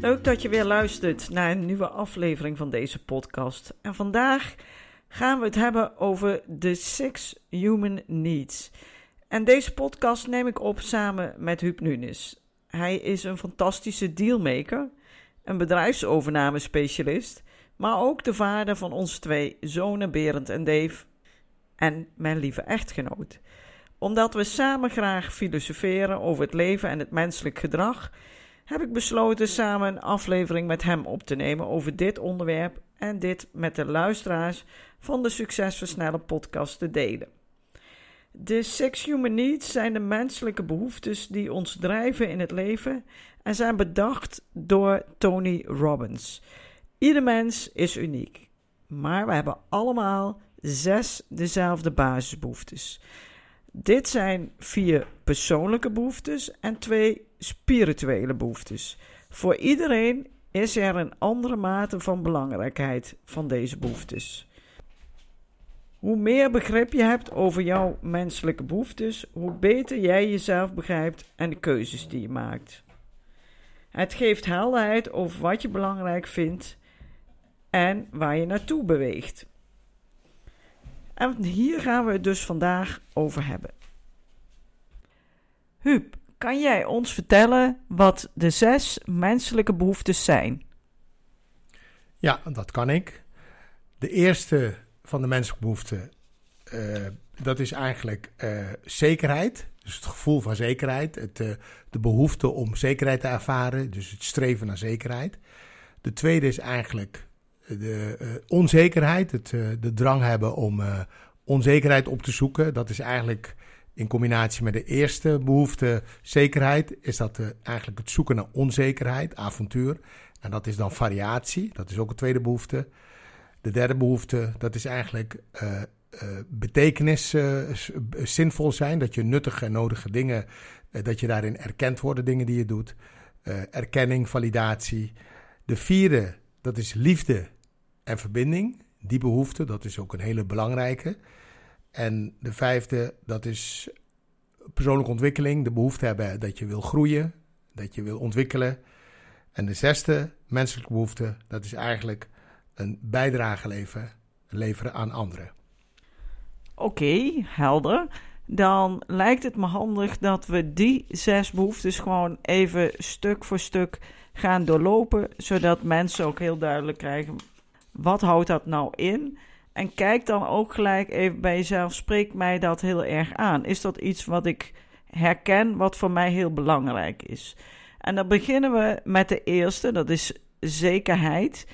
Leuk dat je weer luistert naar een nieuwe aflevering van deze podcast. En vandaag gaan we het hebben over de Six Human Needs. En deze podcast neem ik op samen met Huub Nunes. Hij is een fantastische dealmaker, een bedrijfsovername specialist, maar ook de vader van onze twee zonen Berend en Dave en mijn lieve echtgenoot. Omdat we samen graag filosoferen over het leven en het menselijk gedrag, heb ik besloten samen een aflevering met hem op te nemen over dit onderwerp en dit met de luisteraars van de Succesversnellen podcast te delen. De Six Human Needs zijn de menselijke behoeftes die ons drijven in het leven en zijn bedacht door Tony Robbins. Ieder mens is uniek, maar we hebben allemaal zes dezelfde basisbehoeftes. Dit zijn vier persoonlijke behoeftes en twee spirituele behoeftes. Voor iedereen is er een andere mate van belangrijkheid van deze behoeftes. Hoe meer begrip je hebt over jouw menselijke behoeftes, hoe beter jij jezelf begrijpt en de keuzes die je maakt. Het geeft helderheid over wat je belangrijk vindt en waar je naartoe beweegt. En hier gaan we het dus vandaag over hebben. Huub, kan jij ons vertellen wat de zes menselijke behoeftes zijn? Ja, dat kan ik. De eerste van de menselijke behoeften, uh, dat is eigenlijk uh, zekerheid. Dus het gevoel van zekerheid, het, uh, de behoefte om zekerheid te ervaren, dus het streven naar zekerheid. De tweede is eigenlijk de onzekerheid, het, de drang hebben om onzekerheid op te zoeken. Dat is eigenlijk in combinatie met de eerste behoefte, zekerheid, is dat eigenlijk het zoeken naar onzekerheid, avontuur. En dat is dan variatie, dat is ook een tweede behoefte. De derde behoefte, dat is eigenlijk uh, betekenis, uh, zinvol zijn. Dat je nuttige en nodige dingen, dat je daarin erkend wordt, de dingen die je doet. erkenning, validatie. De vierde, dat is liefde en verbinding. Die behoefte, dat is ook een hele belangrijke. En de vijfde, dat is persoonlijke ontwikkeling. De behoefte hebben dat je wil groeien, dat je wil ontwikkelen. En de zesde, menselijke behoefte, dat is eigenlijk een bijdrage leveren, leveren aan anderen. Oké, helder. Dan lijkt het me handig dat we die zes behoeftes gewoon even stuk voor stuk gaan doorlopen, zodat mensen ook heel duidelijk krijgen wat houdt dat nou in. En kijk dan ook gelijk even bij jezelf, spreekt mij dat heel erg aan? Is dat iets wat ik herken, wat voor mij heel belangrijk is? En dan beginnen we met de eerste, dat is zekerheid.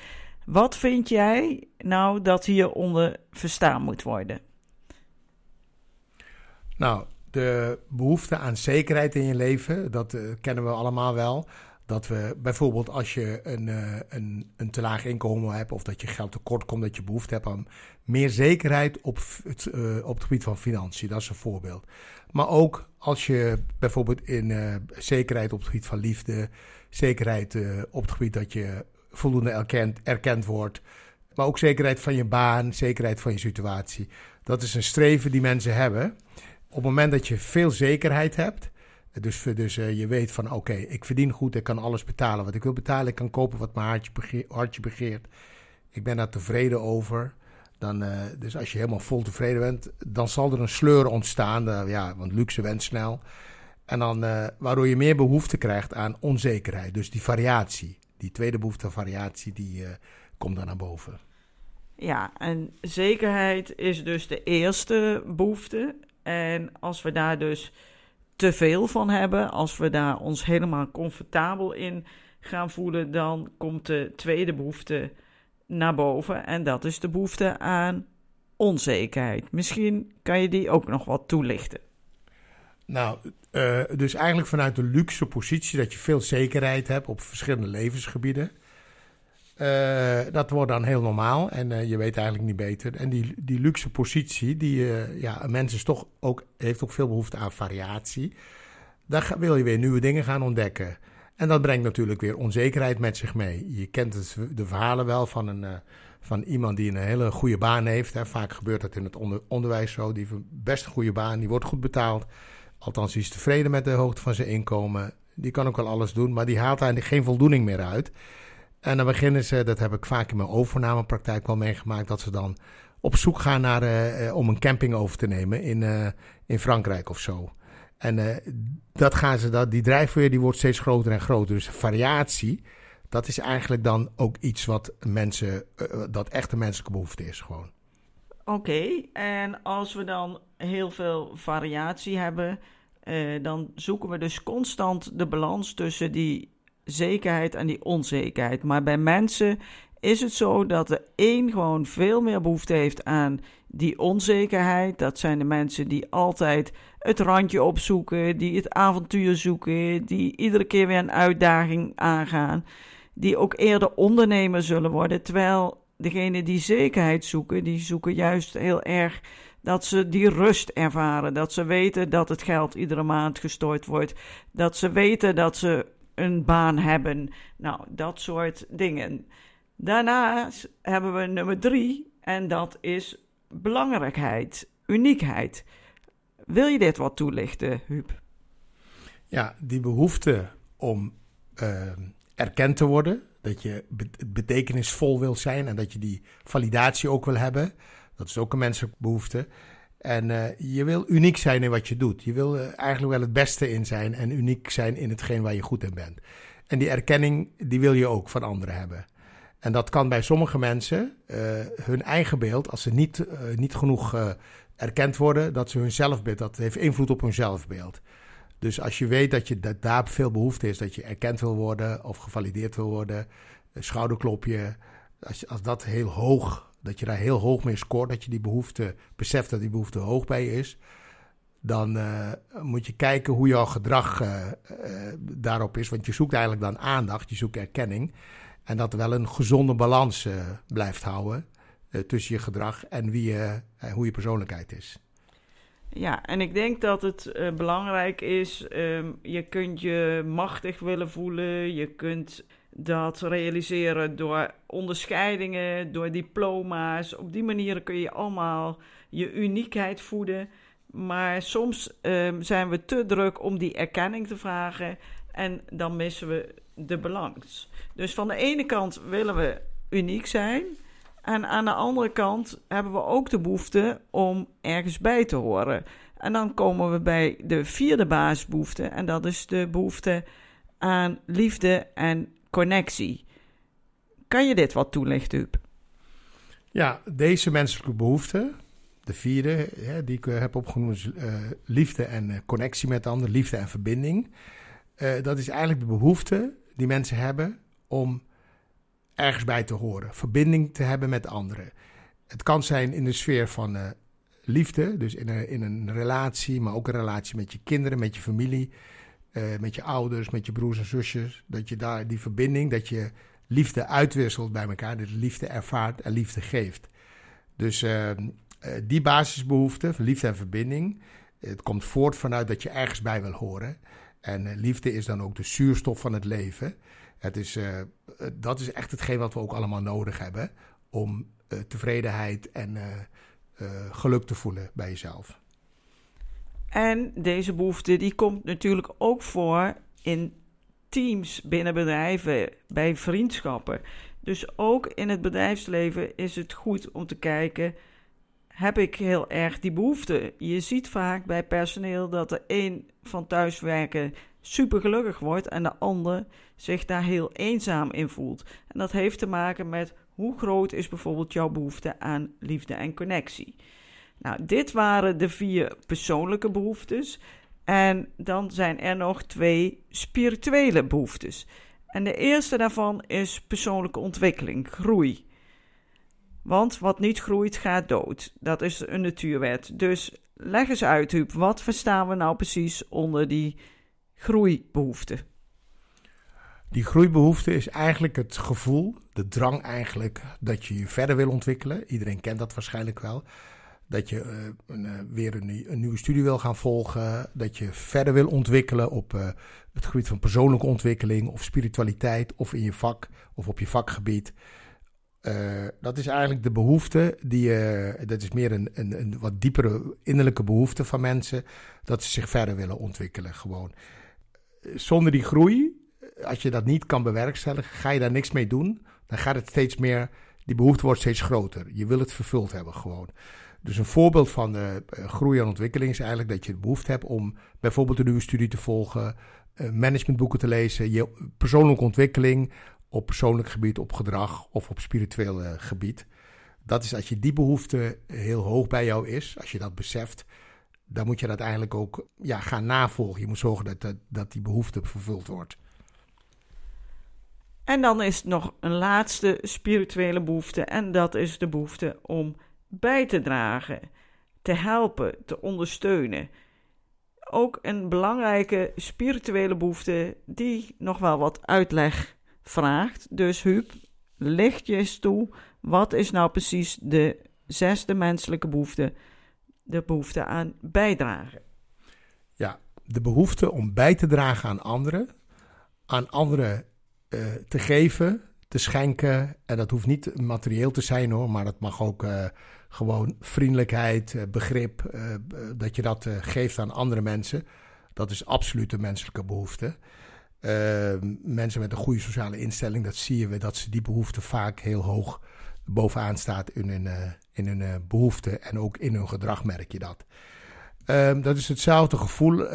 Wat vind jij nou dat hieronder verstaan moet worden? Nou, de behoefte aan zekerheid in je leven, dat uh, kennen we allemaal wel. Dat we bijvoorbeeld als je een, uh, een, een te laag inkomen hebt of dat je geld tekort komt, dat je behoefte hebt aan meer zekerheid op het, uh, op het gebied van financiën. Dat is een voorbeeld. Maar ook als je bijvoorbeeld in uh, zekerheid op het gebied van liefde, zekerheid op het gebied dat je voldoende erkend, erkend wordt, maar ook zekerheid van je baan, zekerheid van je situatie. Dat is een streven die mensen hebben. Op het moment dat je veel zekerheid hebt, dus, dus uh, je weet van oké, ik verdien goed, ik kan alles betalen wat ik wil betalen. Ik kan kopen wat mijn hartje, begeer, hartje begeert. Ik ben daar tevreden over. Dan, uh, dus als je helemaal vol tevreden bent, dan zal er een sleur ontstaan. Ja, want luxe went snel. En dan, waardoor je meer behoefte krijgt aan onzekerheid. Dus die variatie, die tweede behoefte aan variatie, die komt dan naar boven. Ja, en zekerheid is dus de eerste behoefte. En als we daar dus te veel van hebben, als we daar ons helemaal comfortabel in gaan voelen, dan komt de tweede behoefte naar boven. En dat is de behoefte aan onzekerheid. Misschien kan je die ook nog wat toelichten. Nou, uh, dus eigenlijk vanuit de luxe positie dat je veel zekerheid hebt op verschillende levensgebieden. Uh, dat wordt dan heel normaal en uh, je weet eigenlijk niet beter. En die, die luxe positie, die, ja, een mens is toch ook, heeft ook veel behoefte aan variatie. Daar wil je weer nieuwe dingen gaan ontdekken. En dat brengt natuurlijk weer onzekerheid met zich mee. Je kent de verhalen wel van, een, van iemand die een hele goede baan heeft. Hè. Vaak gebeurt dat in het onder, onderwijs zo. Die heeft een best goede baan, die wordt goed betaald. Althans, die is tevreden met de hoogte van zijn inkomen. Die kan ook wel alles doen, maar die haalt eigenlijk geen voldoening meer uit. En dan beginnen ze, dat heb ik vaak in mijn overnamepraktijk wel meegemaakt, dat ze dan op zoek gaan naar, uh, om een camping over te nemen in, uh, in Frankrijk of zo. En dat gaan ze, dat, die drijfveer die wordt steeds groter en groter. Dus variatie, dat is eigenlijk dan ook iets wat mensen, dat echt een menselijke behoefte is gewoon. Oké, en als we dan heel veel variatie hebben, dan zoeken we dus constant de balans tussen die zekerheid en die onzekerheid. Maar bij mensen is het zo dat de een gewoon veel meer behoefte heeft aan die onzekerheid. Dat zijn de mensen die altijd het randje opzoeken, die het avontuur zoeken, die iedere keer weer een uitdaging aangaan, die ook eerder ondernemer zullen worden. Terwijl degene die zekerheid zoeken, die zoeken juist heel erg dat ze die rust ervaren. Dat ze weten dat het geld iedere maand gestort wordt. Dat ze weten dat ze een baan hebben. Nou, dat soort dingen. Daarnaast hebben we nummer drie en dat is belangrijkheid, uniekheid. Wil je dit wat toelichten, Huub? Ja, die behoefte om uh, erkend te worden, dat je betekenisvol wil zijn en dat je die validatie ook wil hebben. Dat is ook een menselijke behoefte. En uh, je wil uniek zijn in wat je doet. Je wil uh, eigenlijk wel het beste in zijn en uniek zijn in hetgeen waar je goed in bent. En die erkenning, die wil je ook van anderen hebben. En dat kan bij sommige mensen uh, hun eigen beeld, als ze niet, niet genoeg erkend worden, dat ze hun zelfbeeld, dat heeft invloed op hun zelfbeeld. Dus als je weet dat, je, dat daar veel behoefte is, dat je erkend wil worden of gevalideerd wil worden, schouderklopje, als, als dat heel hoog dat je daar heel hoog mee scoort, dat je die behoefte beseft dat die behoefte hoog bij je is, dan uh, moet je kijken hoe jouw gedrag uh, uh, daarop is. Want je zoekt eigenlijk dan aandacht, je zoekt erkenning. En dat wel een gezonde balans blijft houden tussen je gedrag en wie je, hoe je persoonlijkheid is. Ja, en ik denk dat het belangrijk is, um, je kunt je machtig willen voelen, je kunt dat realiseren door onderscheidingen, door diploma's. Op die manier kun je allemaal je uniekheid voeden. Maar soms um, zijn we te druk om die erkenning te vragen en dan missen we de balans. Dus van de ene kant willen we uniek zijn. En aan de andere kant hebben we ook de behoefte om ergens bij te horen. En dan komen we bij de vierde basisbehoefte. En dat is de behoefte aan liefde en connectie. Kan je dit wat toelichten, Huub? Ja, deze menselijke behoefte, de vierde die ik eh, heb opgenoemd, uh, liefde en uh, connectie met anderen, liefde en verbinding. Dat is eigenlijk de behoefte die mensen hebben om ergens bij te horen, verbinding te hebben met anderen. Het kan zijn in de sfeer van liefde, dus in een, in een relatie, maar ook een relatie met je kinderen, met je familie. Uh, met je ouders, met je broers en zusjes. Dat je daar die verbinding, dat je liefde uitwisselt bij elkaar. Dat liefde ervaart en liefde geeft. Dus uh, uh, die basisbehoefte liefde en verbinding. Het komt voort vanuit dat je ergens bij wil horen. En liefde is dan ook de zuurstof van het leven. Het is, dat is echt hetgeen wat we ook allemaal nodig hebben. Om tevredenheid en geluk te voelen bij jezelf. En deze behoefte die komt natuurlijk ook voor in teams binnen bedrijven, bij vriendschappen. Dus ook in het bedrijfsleven is het goed om te kijken: heb ik heel erg die behoefte? Je ziet vaak bij personeel dat de een van thuiswerken super gelukkig wordt en de ander zich daar heel eenzaam in voelt. En dat heeft te maken met hoe groot is bijvoorbeeld jouw behoefte aan liefde en connectie. Nou, dit waren de vier persoonlijke behoeftes. En dan zijn er nog twee spirituele behoeftes. En de eerste daarvan is persoonlijke ontwikkeling, groei. Want wat niet groeit, gaat dood. Dat is een natuurwet. Dus leg eens uit, Huub. Wat verstaan we nou precies onder die groeibehoefte? Die groeibehoefte is eigenlijk het gevoel, de drang eigenlijk, dat je je verder wil ontwikkelen. Iedereen kent dat waarschijnlijk wel. Dat je een, uh, weer een, nieuwe studie wil gaan volgen. Dat je verder wil ontwikkelen op uh, het gebied van persoonlijke ontwikkeling of spiritualiteit of in je vak of op je vakgebied. dat is eigenlijk de behoefte die dat is meer een, een, een, wat diepere innerlijke behoefte van mensen. Dat ze zich verder willen ontwikkelen gewoon. Zonder die groei als je dat niet kan bewerkstelligen, ga je daar niks mee doen. Dan gaat het steeds meer, die behoefte wordt steeds groter. Je wil het vervuld hebben gewoon. Dus een voorbeeld van uh, groei en ontwikkeling is eigenlijk dat je de behoefte hebt om bijvoorbeeld een nieuwe studie te volgen, uh, managementboeken te lezen, je persoonlijke ontwikkeling op persoonlijk gebied, op gedrag of op spiritueel gebied. Dat is als je die behoefte heel hoog bij jou is, als je dat beseft, dan moet je dat eigenlijk ook ja, gaan navolgen. Je moet zorgen dat, dat, dat die behoefte vervuld wordt. En dan is nog een laatste spirituele behoefte, en dat is de behoefte om bij te dragen, te helpen, te ondersteunen. Ook een belangrijke spirituele behoefte die nog wel wat uitleg vraagt. Dus Huub, licht je eens toe, wat is nou precies de zesde menselijke behoefte? De behoefte aan bijdragen. Ja, de behoefte om bij te dragen aan anderen, aan anderen uh, te geven, te schenken. En dat hoeft niet materieel te zijn hoor, maar dat mag ook uh, gewoon vriendelijkheid, uh, begrip, dat je dat geeft aan andere mensen. Dat is absoluut een menselijke behoefte. mensen met een goede sociale instelling, dat zie je dat ze die behoefte vaak heel hoog bovenaan staat in hun, in hun behoefte en ook in hun gedrag merk je dat. dat is hetzelfde gevoel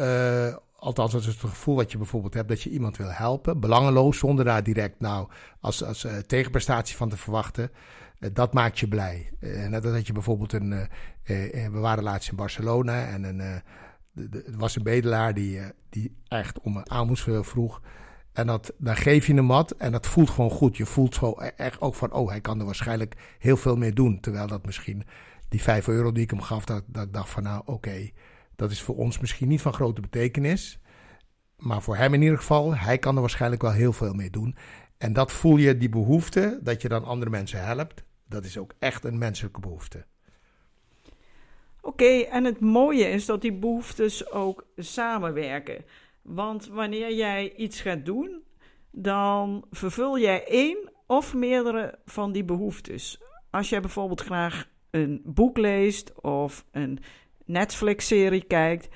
Althans, dat is het gevoel wat je bijvoorbeeld hebt dat je iemand wil helpen, belangeloos, zonder daar direct nou als, als tegenprestatie van te verwachten. Uh, dat maakt je blij. Uh, net als dat je bijvoorbeeld een. we waren laatst in Barcelona en een, er was een bedelaar die, die echt om een aalmoes vroeg. En dat, dan geef je hem wat en dat voelt gewoon goed. Je voelt zo e-, echt ook van, oh, hij kan er waarschijnlijk heel veel meer doen. Terwijl dat misschien die 5 euro die ik hem gaf, dat, dat ik dacht van, nou, oké. Dat is voor ons misschien niet van grote betekenis. Maar voor hem in ieder geval, hij kan er waarschijnlijk wel heel veel mee doen. En dat voel je, die behoefte, dat je dan andere mensen helpt. Dat is ook echt een menselijke behoefte. Oké, en het mooie is dat die behoeftes ook samenwerken. Want wanneer jij iets gaat doen, dan vervul jij één of meerdere van die behoeftes. Als jij bijvoorbeeld graag een boek leest of een Netflix-serie kijkt,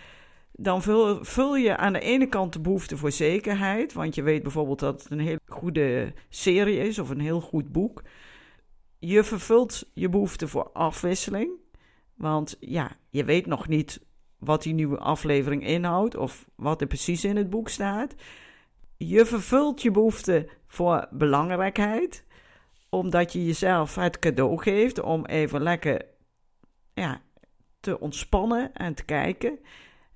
dan vul, vul, je aan de ene kant de behoefte voor zekerheid. Want je weet bijvoorbeeld dat het een heel goede serie is of een heel goed boek. Je vervult je behoefte voor afwisseling. Want ja, je weet nog niet wat die nieuwe aflevering inhoudt of wat er precies in het boek staat. Je vervult je behoefte voor belangrijkheid, omdat je jezelf het cadeau geeft om even lekker ja, te ontspannen en te kijken.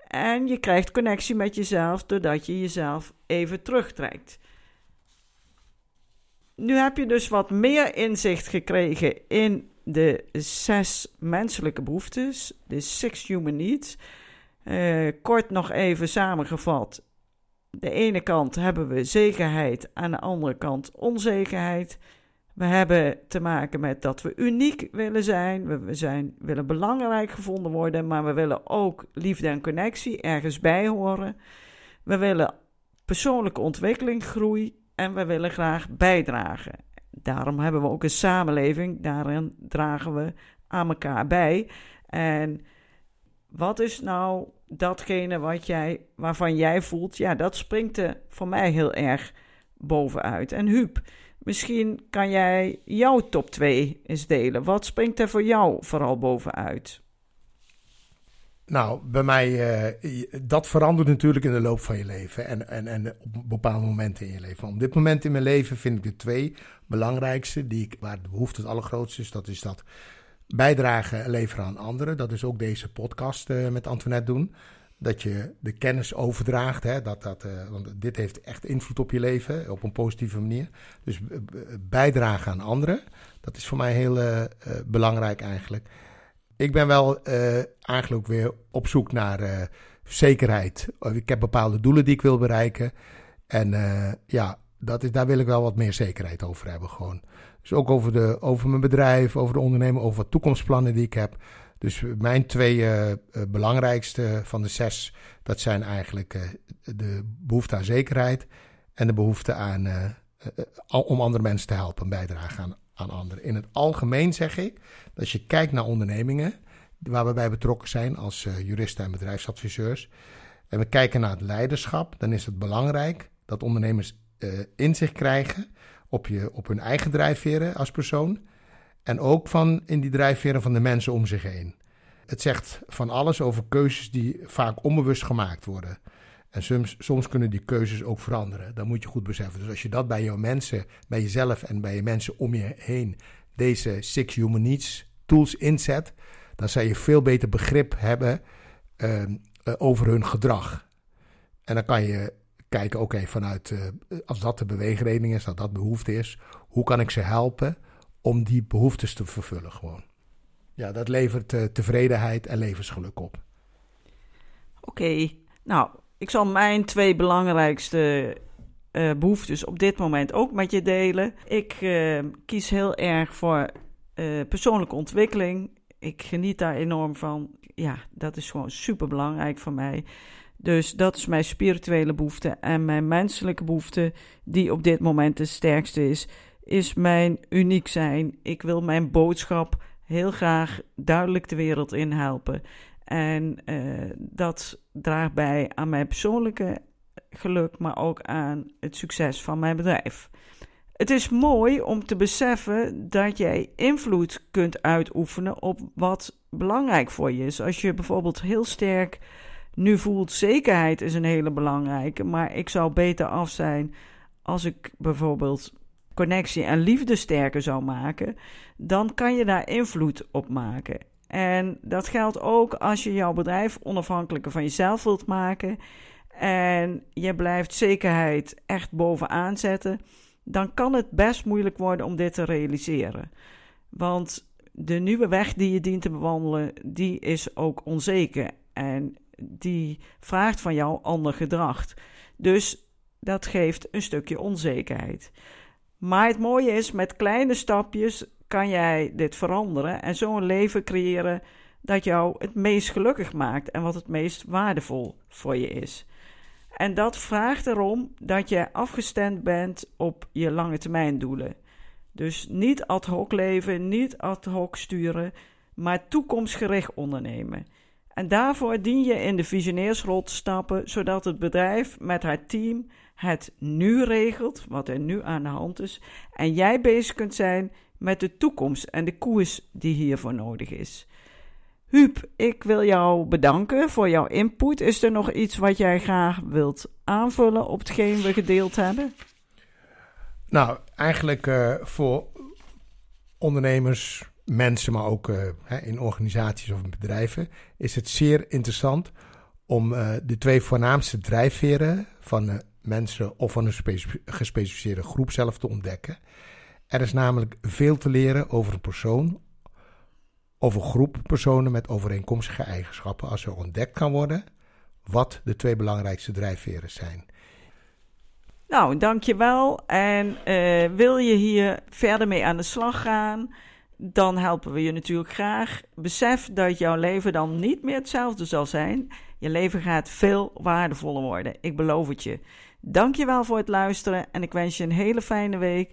En je krijgt connectie met jezelf doordat je jezelf even terugtrekt. Nu heb je dus wat meer inzicht gekregen in de zes menselijke behoeftes, de six human needs. Uh, kort nog even samengevat. De ene kant hebben we zekerheid, aan de andere kant onzekerheid. We hebben te maken met dat we uniek willen zijn. We zijn, willen belangrijk gevonden worden, maar we willen ook liefde en connectie ergens bij horen. We willen persoonlijke ontwikkeling, groei en we willen graag bijdragen. Daarom hebben we ook een samenleving, daarin dragen we aan elkaar bij. En wat is nou datgene wat jij, waarvan jij voelt, ja, dat springt er voor mij heel erg bovenuit. En Huub, Misschien kan jij jouw top 2 eens delen. Wat springt er voor jou vooral bovenuit? Nou, bij mij, uh, dat verandert natuurlijk in de loop van je leven en, en, en op bepaalde momenten in je leven. Op dit moment in mijn leven vind ik de twee belangrijkste, die ik, waar de behoefte het allergrootste is, dat is dat bijdragen en leveren aan anderen. Dat is ook deze podcast uh, met Antoinette doen. dat je de kennis overdraagt. Hè, dat, dat, uh, want dit heeft echt invloed op je leven op een positieve manier. Dus bijdragen aan anderen, dat is voor mij heel belangrijk eigenlijk. Ik ben wel eigenlijk ook weer op zoek naar zekerheid. Ik heb bepaalde doelen die ik wil bereiken. En ja, dat is, daar wil ik wel wat meer zekerheid over hebben gewoon. Dus ook over, de, over mijn bedrijf, over de ondernemer, over wat toekomstplannen die ik heb. Dus mijn twee belangrijkste van de zes, dat zijn eigenlijk de behoefte aan zekerheid en de behoefte aan, om andere mensen te helpen, bijdragen aan, In het algemeen zeg ik, dat als je kijkt naar ondernemingen waar we bij betrokken zijn als juristen en bedrijfsadviseurs, en we kijken naar het leiderschap, dan is het belangrijk dat ondernemers inzicht krijgen op, je, op hun eigen drijfveren als persoon en ook van in die drijfveren van de mensen om zich heen. Het zegt van alles over keuzes die vaak onbewust gemaakt worden. En soms, soms kunnen die keuzes ook veranderen. Dat moet je goed beseffen. Dus als je dat bij jouw mensen, bij jezelf en bij je mensen om je heen, deze Six Human Needs tools inzet, dan zal je veel beter begrip hebben uh, over hun gedrag. En dan kan je kijken, oké, vanuit, uh, als dat de beweegreden is, dat dat behoefte is, hoe kan ik ze helpen om die behoeftes te vervullen gewoon. Ja, dat levert uh, tevredenheid en levensgeluk op. Oké, nou, ik zal mijn twee belangrijkste uh, behoeftes op dit moment ook met je delen. Ik uh, kies heel erg voor persoonlijke ontwikkeling. Ik geniet daar enorm van. Ja, dat is gewoon super belangrijk voor mij. Dus dat is mijn spirituele behoefte. En mijn menselijke behoefte, die op dit moment de sterkste is, is mijn uniek zijn. Ik wil mijn boodschap heel graag duidelijk de wereld in helpen. En uh, dat draagt bij aan mijn persoonlijke geluk, maar ook aan het succes van mijn bedrijf. Het is mooi om te beseffen dat jij invloed kunt uitoefenen op wat belangrijk voor je is. Als je bijvoorbeeld heel sterk nu voelt, zekerheid is een hele belangrijke, maar ik zou beter af zijn als ik bijvoorbeeld connectie en liefde sterker zou maken, dan kan je daar invloed op maken. En dat geldt ook als je jouw bedrijf onafhankelijker van jezelf wilt maken en je blijft zekerheid echt bovenaan zetten, dan kan het best moeilijk worden om dit te realiseren. Want de nieuwe weg die je dient te bewandelen, die is ook onzeker en die vraagt van jou ander gedrag. Dus dat geeft een stukje onzekerheid. Maar het mooie is, met kleine stapjes kan jij dit veranderen en zo een leven creëren dat jou het meest gelukkig maakt en wat het meest waardevol voor je is. En dat vraagt erom dat je afgestemd bent op je lange termijn doelen. Dus niet ad hoc leven, niet ad hoc sturen, maar toekomstgericht ondernemen. En daarvoor dien je in de visionairsrol te stappen, zodat het bedrijf met haar team het nu regelt, wat er nu aan de hand is, en jij bezig kunt zijn met de toekomst en de koers die hiervoor nodig is. Huub, ik wil jou bedanken voor jouw input. Is er nog iets wat jij graag wilt aanvullen op hetgeen we gedeeld hebben? Nou, eigenlijk uh, voor ondernemers, mensen, maar ook uh, in organisaties of bedrijven, is het zeer interessant om uh, de twee voornaamste drijfveren van mensen of van een gespecificeerde groep zelf te ontdekken. Er is namelijk veel te leren over een persoon of een groep personen met overeenkomstige eigenschappen als er ontdekt kan worden wat de twee belangrijkste drijfveren zijn. Nou, dankjewel. En uh, wil je hier verder mee aan de slag gaan, dan helpen we je natuurlijk graag. Besef dat jouw leven dan niet meer hetzelfde zal zijn. Je leven gaat veel waardevoller worden. Ik beloof het je. Dankjewel voor het luisteren en ik wens je een hele fijne week.